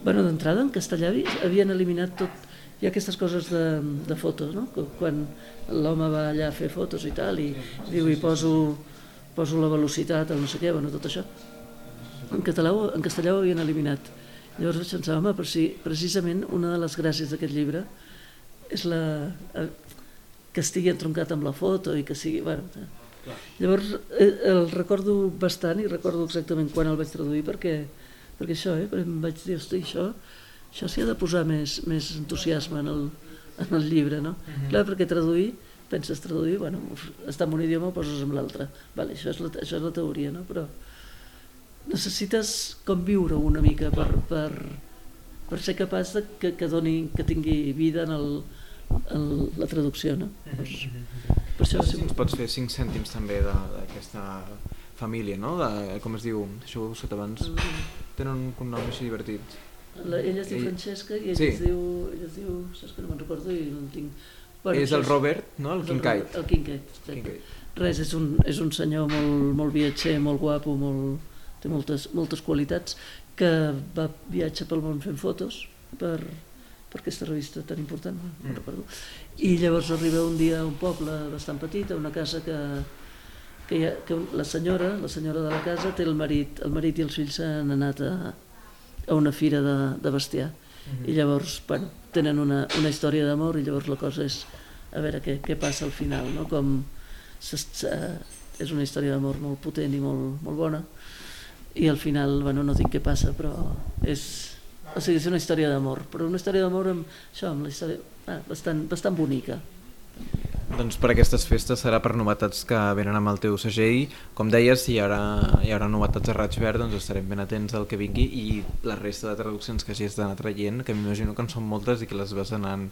Bueno, d'entrada en castellà havien eliminat tot, hi ha aquestes coses de, de fotos, no? Quan l'home va allà a fer fotos i tal, i diu, i poso, poso la velocitat, el no sé què, bueno, tot això. En català, en castellà ho havien eliminat. Llavors vaig pensar, home, però si precisament una de les gràcies d'aquest llibre és la, que estigui entroncat amb la foto i que sigui... Bueno, Llavors eh, el recordo bastant i recordo exactament quan el vaig traduir perquè, perquè això, eh, perquè em vaig dir, hosti, això, això s'hi ha de posar més, més entusiasme en el, en el llibre, no? Uh -huh. Clar, perquè traduir, penses traduir, bueno, està en un idioma, ho poses en l'altre. Vale, això, és la, això és la teoria, no? Però necessites com viure una mica per, per, per ser capaç de que, que, doni, que tingui vida en, el, en la traducció, no? Uh -huh. Això sí, ens pots fer 5 cèntims també d'aquesta família, no? De, com es diu, això ho he abans, tenen un cognom així divertit. La, ella es diu ell... Francesca i ell, sí. es diu, ell es diu, saps que no me'n recordo i no tinc... Bueno, és el Robert, no? El Kincaid. El Kincaid, Kincaid. Res, és un, és un senyor molt, molt viatger, molt guapo, molt, té moltes, moltes qualitats, que va viatjar pel món fent fotos per, per aquesta revista tan important, no mm. recordo. I llavors arriba un dia a un poble bastant petit, a una casa que, que, ha, que la senyora, la senyora de la casa té el marit, el marit i els fills han anat a, a una fira de, de bestiar. I llavors bueno, tenen una, una història d'amor i llavors la cosa és a veure què, què passa al final, no? com és una història d'amor molt potent i molt, molt bona. I al final, bueno, no dic què passa però és, o sigui, és una història d'amor però una història d'amor amb, això, amb la història ah, bastant, bastant bonica doncs per aquestes festes serà per novetats que venen amb el teu segell. Com deies, si hi haurà, hi haurà novetats a Raig Verd, doncs estarem ben atents al que vingui i la resta de traduccions que hagis d'anar traient, que m'imagino que en són moltes i que les vas anant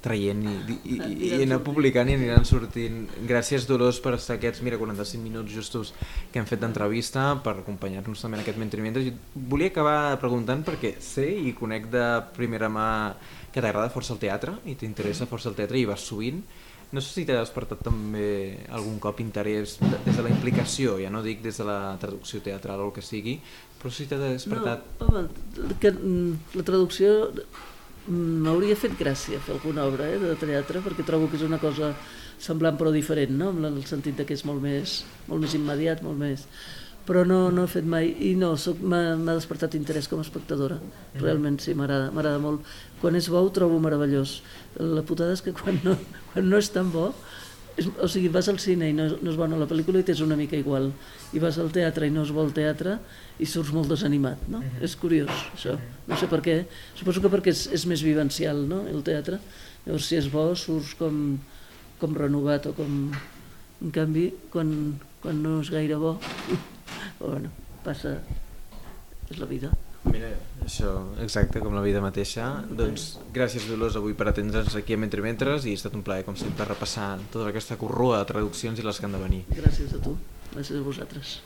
traient i, i, i, i anar publicant i aniran sortint. Gràcies Dolors per estar aquests mira, 45 minuts justos que hem fet d'entrevista, per acompanyar-nos també en aquest mentriment. Jo volia acabar preguntant perquè sé i conec de primera mà que t'agrada força el teatre i t'interessa força el teatre i vas sovint no sé si t'ha despertat també algun cop interès des de la implicació, ja no dic des de la traducció teatral o el que sigui, però si t'ha despertat... No, home, que, mm, la traducció m'hauria fet gràcia fer alguna obra eh, de teatre perquè trobo que és una cosa semblant però diferent, no? en el sentit de que és molt més, molt més immediat, molt més però no, no he fet mai i no, m'ha despertat interès com a espectadora mm. realment sí, m'agrada molt quan és bo ho trobo meravellós la putada és que quan no, quan no és tan bo és, o sigui, vas al cine i no, no és bona la pel·lícula i t'és una mica igual i vas al teatre i no és bo el teatre i surts molt desanimat, no? Mm -hmm. És curiós, això. No sé per què. Suposo que perquè és, és més vivencial, no?, el teatre. Llavors, si és bo, surts com, com renovat o com... En canvi, quan, quan no és gaire bo, bueno, passa, és la vida. Mira, això, exacte, com la vida mateixa. Doncs gràcies, Dolors, avui per atendre'ns aquí a Mentre Mentres i ha estat un plaer, com sempre, repassar tota aquesta corrua de traduccions i les que han de venir. Gràcies a tu, gràcies a vosaltres.